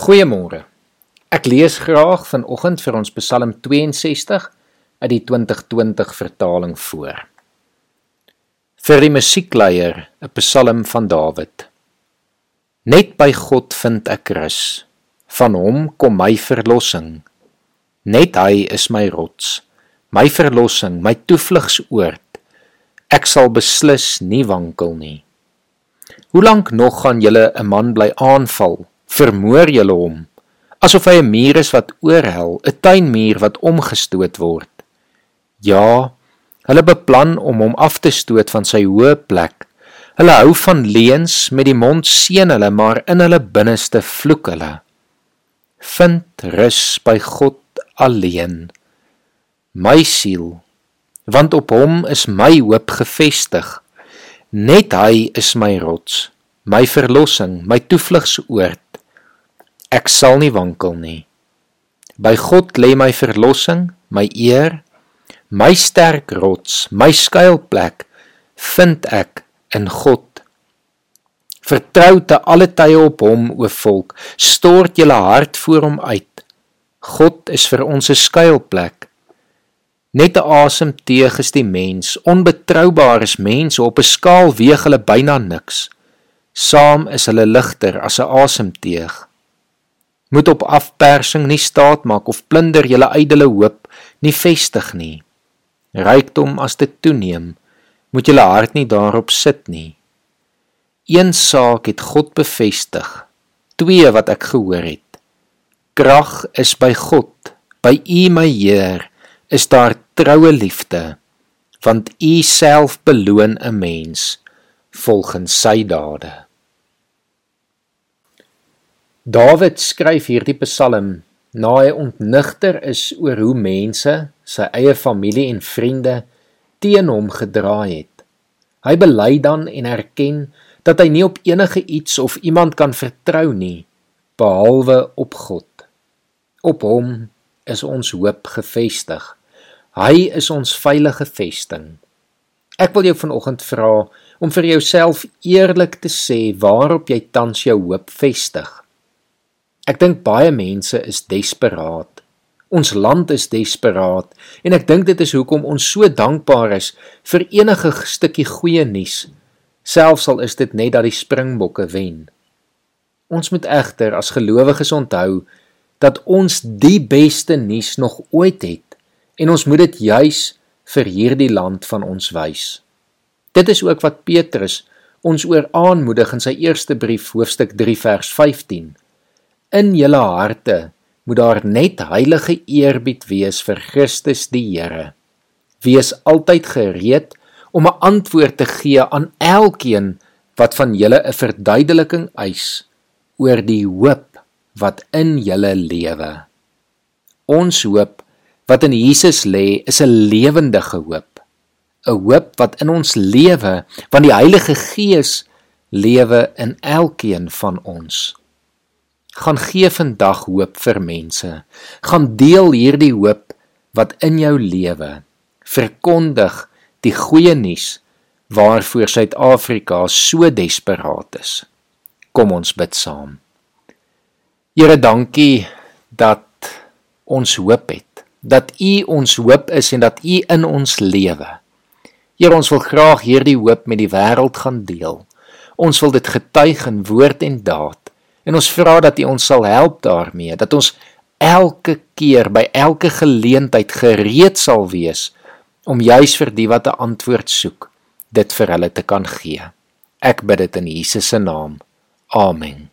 Goeiemôre. Ek lees graag vanoggend vir ons Psalm 62 uit die 2020 vertaling voor. Vir die musiekleier, 'n Psalm van Dawid. Net by God vind ek rus. Van hom kom my verlossing. Net hy is my rots, my verlossing, my toevlugsoord. Ek sal beslis nie wankel nie. Hoe lank nog gaan julle 'n man bly aanval? Vermoor julle hom asof hy 'n muur is wat oorhel, 'n tuinmuur wat omgestoot word. Ja, hulle beplan om hom af te stoot van sy hoë plek. Hulle hou van leuns met die mond seën hulle, maar in hulle binneste vloek hulle. Vind rus by God alleen. My siel, want op hom is my hoop gefestig. Net hy is my rots, my verlossing, my toevlugsoord. Ek sal nie wankel nie. By God lê my verlossing, my eer, my sterk rots, my skuilplek vind ek in God. Vertrou te alle tye op hom, o volk, stort julle hart voor hom uit. God is vir ons 'n skuilplek. Net 'n asem teeg is die mens, onbetroubaar is mense op 'n skaal weeg hulle byna niks. Saam is hulle ligter as 'n asemteug moet op afpersing nie staat maak of plunder julle ydelle hoop nie vestig nie. Rykdom as dit toeneem, moet julle hart nie daarop sit nie. Een saak het God bevestig, twee wat ek gehoor het. Krag is by God, by U my Heer, is daar troue liefde, want U self beloon 'n mens volgens sy dade. Dawid skryf hierdie Psalm na hy ontnigter is oor hoe mense, sy eie familie en vriende teen hom gedraai het. Hy bely dan en erken dat hy nie op enige iets of iemand kan vertrou nie behalwe op God. Op hom is ons hoop gefestig. Hy is ons veilige vesting. Ek wil jou vanoggend vra om vir jouself eerlik te sê waarop jy tans jou hoop vestig. Ek dink baie mense is desperaat. Ons land is desperaat en ek dink dit is hoekom ons so dankbaar is vir enige stukkie goeie nuus, selfs al is dit net dat die Springbokke wen. Ons moet egter as gelowiges onthou dat ons die beste nuus nog ooit het en ons moet dit juis vir hierdie land van ons wys. Dit is ook wat Petrus ons oor aanmoedig in sy eerste brief hoofstuk 3 vers 15 in julle harte moet daar net heilige eerbied wees vir Christus die Here. Wees altyd gereed om 'n antwoord te gee aan elkeen wat van julle 'n verduideliking eis oor die hoop wat in julle lewe. Ons hoop wat in Jesus lê, is 'n lewendige hoop. 'n Hoop wat in ons lewe, want die Heilige Gees lewe in elkeen van ons gaan gee vandag hoop vir mense. Gaan deel hierdie hoop wat in jou lewe. Verkondig die goeie nuus waarvoor Suid-Afrika so desperaat is. Kom ons bid saam. Here, dankie dat ons hoop het. Dat U ons hoop is en dat U in ons lewe. Here, ons wil graag hierdie hoop met die wêreld gaan deel. Ons wil dit getuig in woord en daad. En ons vra dat U ons sal help daarmee, dat ons elke keer by elke geleentheid gereed sal wees om juis vir die wat 'n antwoord soek, dit vir hulle te kan gee. Ek bid dit in Jesus se naam. Amen.